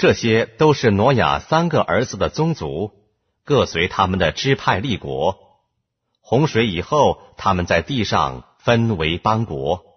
这些都是挪亚三个儿子的宗族各随他们的支派立国。洪水以后他们在地上分为邦国。